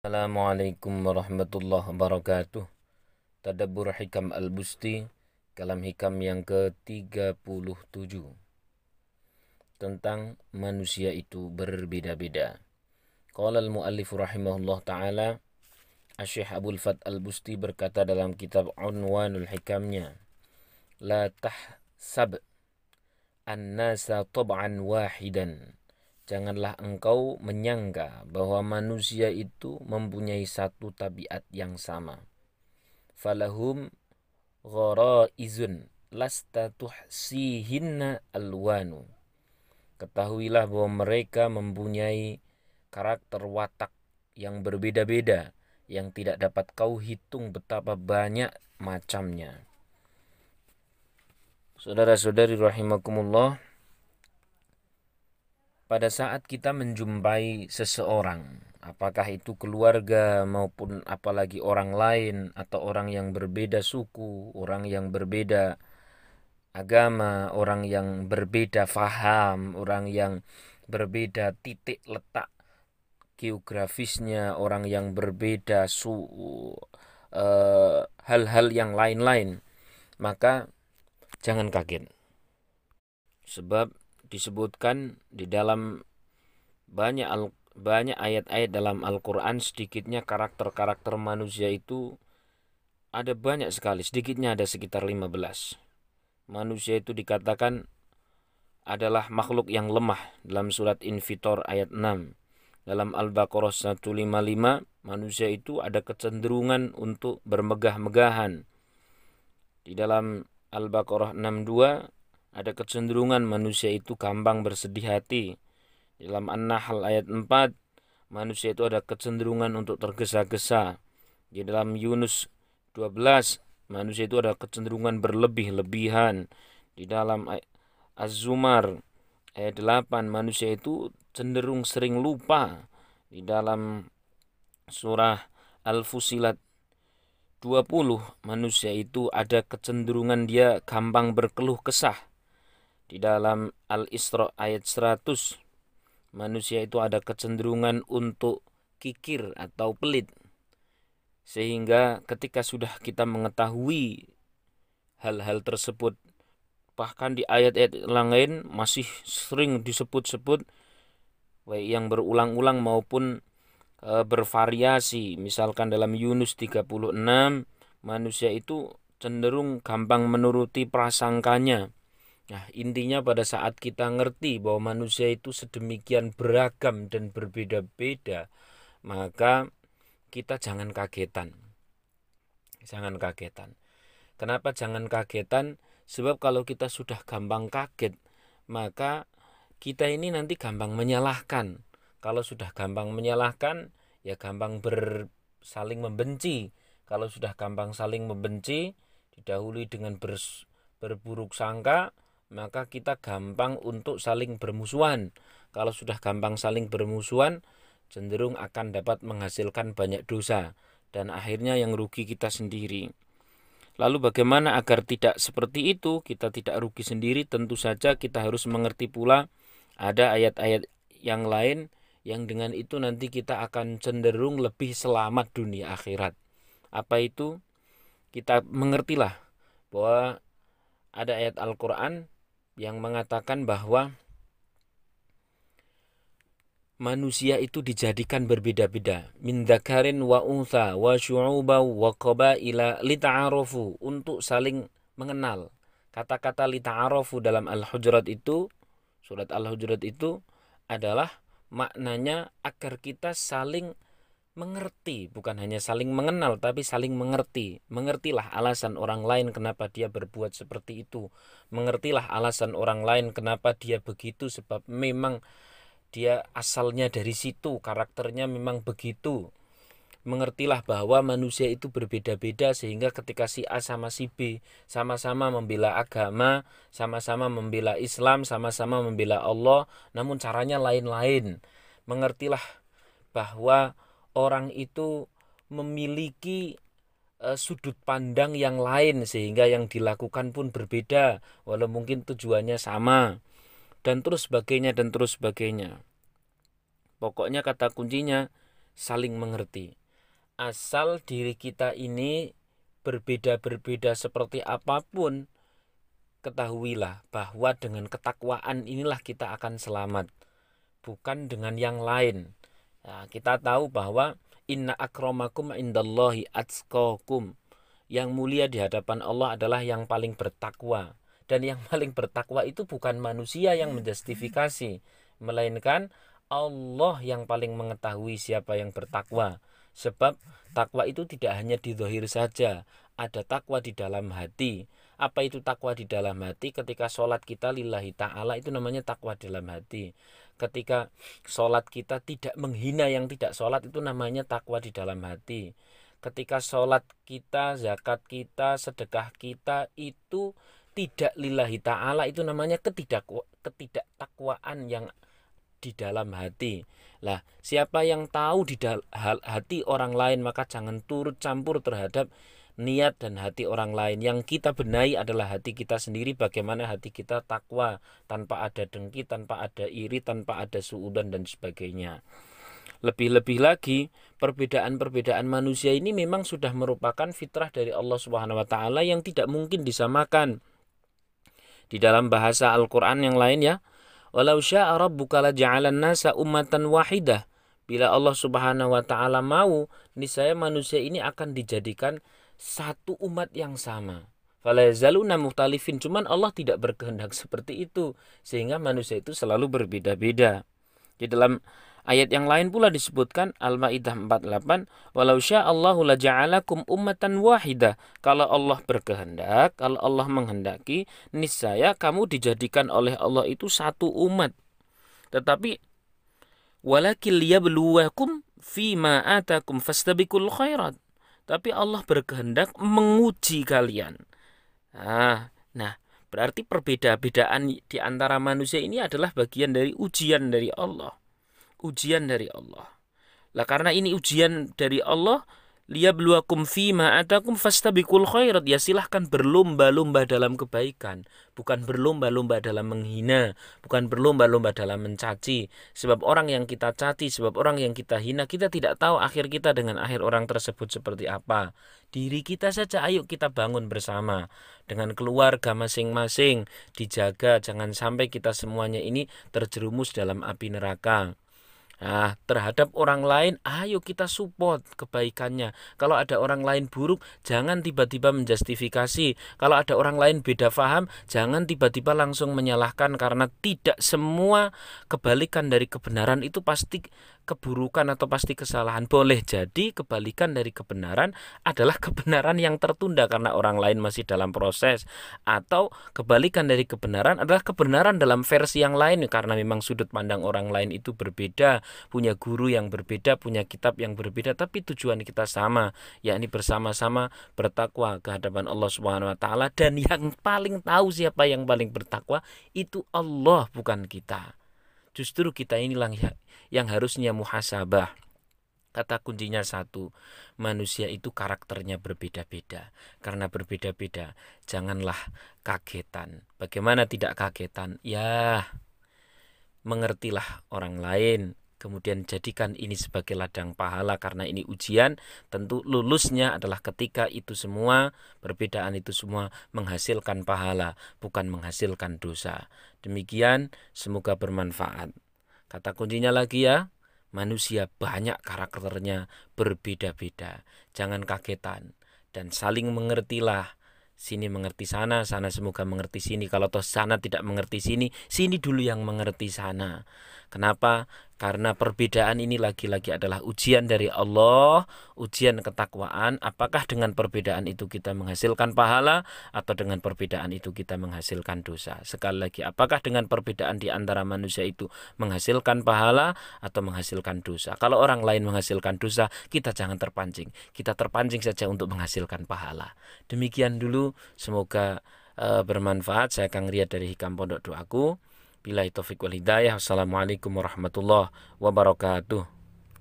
Assalamualaikum warahmatullahi wabarakatuh. Tadabbur Hikam Al-Busti kalam hikam yang ke-37 tentang manusia itu berbeda-beda. Qala al-muallif rahimahullah taala Asy-Syaikh Abdul Fat Al-Busti berkata dalam kitab Unwanul Hikamnya La tahsab an-nasa tab'an wahidan Janganlah engkau menyangka bahwa manusia itu mempunyai satu tabiat yang sama. Falahum gharaizun lasta tuhsihinna alwanu. Ketahuilah bahwa mereka mempunyai karakter watak yang berbeda-beda yang tidak dapat kau hitung betapa banyak macamnya. Saudara-saudari rahimakumullah, pada saat kita menjumpai seseorang, apakah itu keluarga maupun apalagi orang lain atau orang yang berbeda suku, orang yang berbeda agama, orang yang berbeda faham, orang yang berbeda titik letak geografisnya, orang yang berbeda eh, hal-hal uh, yang lain-lain, maka jangan kaget. Sebab disebutkan di dalam banyak al, banyak ayat-ayat dalam Al-Qur'an sedikitnya karakter-karakter manusia itu ada banyak sekali, sedikitnya ada sekitar 15. Manusia itu dikatakan adalah makhluk yang lemah dalam surat Infitor ayat 6. Dalam Al-Baqarah 155, manusia itu ada kecenderungan untuk bermegah-megahan. Di dalam Al-Baqarah 62 ada kecenderungan manusia itu gampang bersedih hati. Dalam An-Nahl ayat 4, manusia itu ada kecenderungan untuk tergesa-gesa. Di dalam Yunus 12, manusia itu ada kecenderungan berlebih-lebihan. Di dalam Az-Zumar ayat 8, manusia itu cenderung sering lupa. Di dalam surah Al-Fusilat 20, manusia itu ada kecenderungan dia gampang berkeluh kesah di dalam Al-Isra ayat 100 manusia itu ada kecenderungan untuk kikir atau pelit. Sehingga ketika sudah kita mengetahui hal-hal tersebut bahkan di ayat-ayat lain masih sering disebut-sebut baik yang berulang-ulang maupun e, bervariasi. Misalkan dalam Yunus 36 manusia itu cenderung gampang menuruti prasangkanya Nah, intinya pada saat kita ngerti bahwa manusia itu sedemikian beragam dan berbeda-beda, maka kita jangan kagetan. Jangan kagetan. Kenapa jangan kagetan? Sebab kalau kita sudah gampang kaget, maka kita ini nanti gampang menyalahkan. Kalau sudah gampang menyalahkan, ya gampang bersaling membenci. Kalau sudah gampang saling membenci, didahului dengan ber, berburuk sangka, maka kita gampang untuk saling bermusuhan. Kalau sudah gampang saling bermusuhan, cenderung akan dapat menghasilkan banyak dosa dan akhirnya yang rugi kita sendiri. Lalu bagaimana agar tidak seperti itu, kita tidak rugi sendiri, tentu saja kita harus mengerti pula ada ayat-ayat yang lain yang dengan itu nanti kita akan cenderung lebih selamat dunia akhirat. Apa itu? Kita mengertilah bahwa ada ayat Al-Quran yang mengatakan bahwa manusia itu dijadikan berbeda-beda. Min dzakarin wa untha wa syu'uba wa qabaila lita'arufu untuk saling mengenal. Kata-kata lita'arufu dalam al-hujurat itu surat al-hujurat itu adalah maknanya agar kita saling mengerti, bukan hanya saling mengenal, tapi saling mengerti. Mengertilah alasan orang lain kenapa dia berbuat seperti itu. Mengertilah alasan orang lain kenapa dia begitu, sebab memang dia asalnya dari situ, karakternya memang begitu. Mengertilah bahwa manusia itu berbeda-beda sehingga ketika si A sama si B sama-sama membela agama, sama-sama membela Islam, sama-sama membela Allah, namun caranya lain-lain. Mengertilah bahwa orang itu memiliki uh, sudut pandang yang lain sehingga yang dilakukan pun berbeda walau mungkin tujuannya sama dan terus sebagainya dan terus sebagainya. Pokoknya kata kuncinya saling mengerti. Asal diri kita ini berbeda-berbeda seperti apa pun, ketahuilah bahwa dengan ketakwaan inilah kita akan selamat, bukan dengan yang lain. Nah, kita tahu bahwa inna akramakum indallahi atskakum. Yang mulia di hadapan Allah adalah yang paling bertakwa. Dan yang paling bertakwa itu bukan manusia yang menjustifikasi, melainkan Allah yang paling mengetahui siapa yang bertakwa. Sebab takwa itu tidak hanya di zahir saja, ada takwa di dalam hati. Apa itu takwa di dalam hati? Ketika sholat kita lillahi ta'ala itu namanya takwa dalam hati. Ketika sholat kita tidak menghina yang tidak sholat itu namanya takwa di dalam hati. Ketika sholat kita, zakat kita, sedekah kita itu tidak lillahi ta'ala itu namanya ketidak ketidaktakwaan yang di dalam hati. Lah, siapa yang tahu di hati orang lain maka jangan turut campur terhadap niat dan hati orang lain. Yang kita benahi adalah hati kita sendiri bagaimana hati kita takwa tanpa ada dengki, tanpa ada iri, tanpa ada suudan dan sebagainya. Lebih-lebih lagi, perbedaan-perbedaan manusia ini memang sudah merupakan fitrah dari Allah Subhanahu wa taala yang tidak mungkin disamakan. Di dalam bahasa Al-Qur'an yang lain ya, Walau sya'a rabbuka laja'alan nasa ummatan wahidah. Bila Allah Subhanahu wa taala mau, niscaya manusia ini akan dijadikan satu umat yang sama. Falazaluna muhtalifin. Cuman Allah tidak berkehendak seperti itu. Sehingga manusia itu selalu berbeda-beda. Di dalam Ayat yang lain pula disebutkan Al-Maidah 48, "Walau sya'allahu laja'alakum ummatan wahidah." Kalau Allah berkehendak, kalau Allah menghendaki, niscaya kamu dijadikan oleh Allah itu satu umat. Tetapi walakin liyabluwakum fima atakum fastabikul khairat. Tapi Allah berkehendak menguji kalian. Nah, nah berarti perbedaan-bedaan di antara manusia ini adalah bagian dari ujian dari Allah ujian dari Allah. Lah karena ini ujian dari Allah, liyabluwakum fima atakum fastabikul khairat. Ya silahkan berlomba-lomba dalam kebaikan, bukan berlomba-lomba dalam menghina, bukan berlomba-lomba dalam mencaci. Sebab orang yang kita caci, sebab orang yang kita hina, kita tidak tahu akhir kita dengan akhir orang tersebut seperti apa. Diri kita saja ayo kita bangun bersama dengan keluarga masing-masing, dijaga jangan sampai kita semuanya ini terjerumus dalam api neraka. Nah, terhadap orang lain, ayo kita support kebaikannya. Kalau ada orang lain buruk, jangan tiba-tiba menjustifikasi. Kalau ada orang lain beda faham, jangan tiba-tiba langsung menyalahkan karena tidak semua kebalikan dari kebenaran itu pasti keburukan atau pasti kesalahan. Boleh jadi kebalikan dari kebenaran adalah kebenaran yang tertunda karena orang lain masih dalam proses atau kebalikan dari kebenaran adalah kebenaran dalam versi yang lain karena memang sudut pandang orang lain itu berbeda, punya guru yang berbeda, punya kitab yang berbeda tapi tujuan kita sama, yakni bersama-sama bertakwa ke hadapan Allah Subhanahu wa taala dan yang paling tahu siapa yang paling bertakwa itu Allah bukan kita. Justru kita inilah yang harusnya muhasabah. Kata kuncinya satu, manusia itu karakternya berbeda-beda. Karena berbeda-beda, janganlah kagetan. Bagaimana tidak kagetan? Ya, mengertilah orang lain, kemudian jadikan ini sebagai ladang pahala karena ini ujian tentu lulusnya adalah ketika itu semua perbedaan itu semua menghasilkan pahala bukan menghasilkan dosa demikian semoga bermanfaat Kata kuncinya lagi ya, manusia banyak karakternya berbeda-beda. Jangan kagetan dan saling mengertilah. Sini mengerti sana, sana semoga mengerti sini. Kalau toh sana tidak mengerti sini, sini dulu yang mengerti sana. Kenapa? Karena perbedaan ini lagi-lagi adalah ujian dari Allah, ujian ketakwaan. Apakah dengan perbedaan itu kita menghasilkan pahala atau dengan perbedaan itu kita menghasilkan dosa? Sekali lagi, apakah dengan perbedaan di antara manusia itu menghasilkan pahala atau menghasilkan dosa? Kalau orang lain menghasilkan dosa, kita jangan terpancing. Kita terpancing saja untuk menghasilkan pahala. Demikian dulu, semoga uh, bermanfaat. Saya Kang Riyad dari Hikam Pondok Doaku. Bila taufik wal hidayah. Assalamualaikum warahmatullahi wabarakatuh.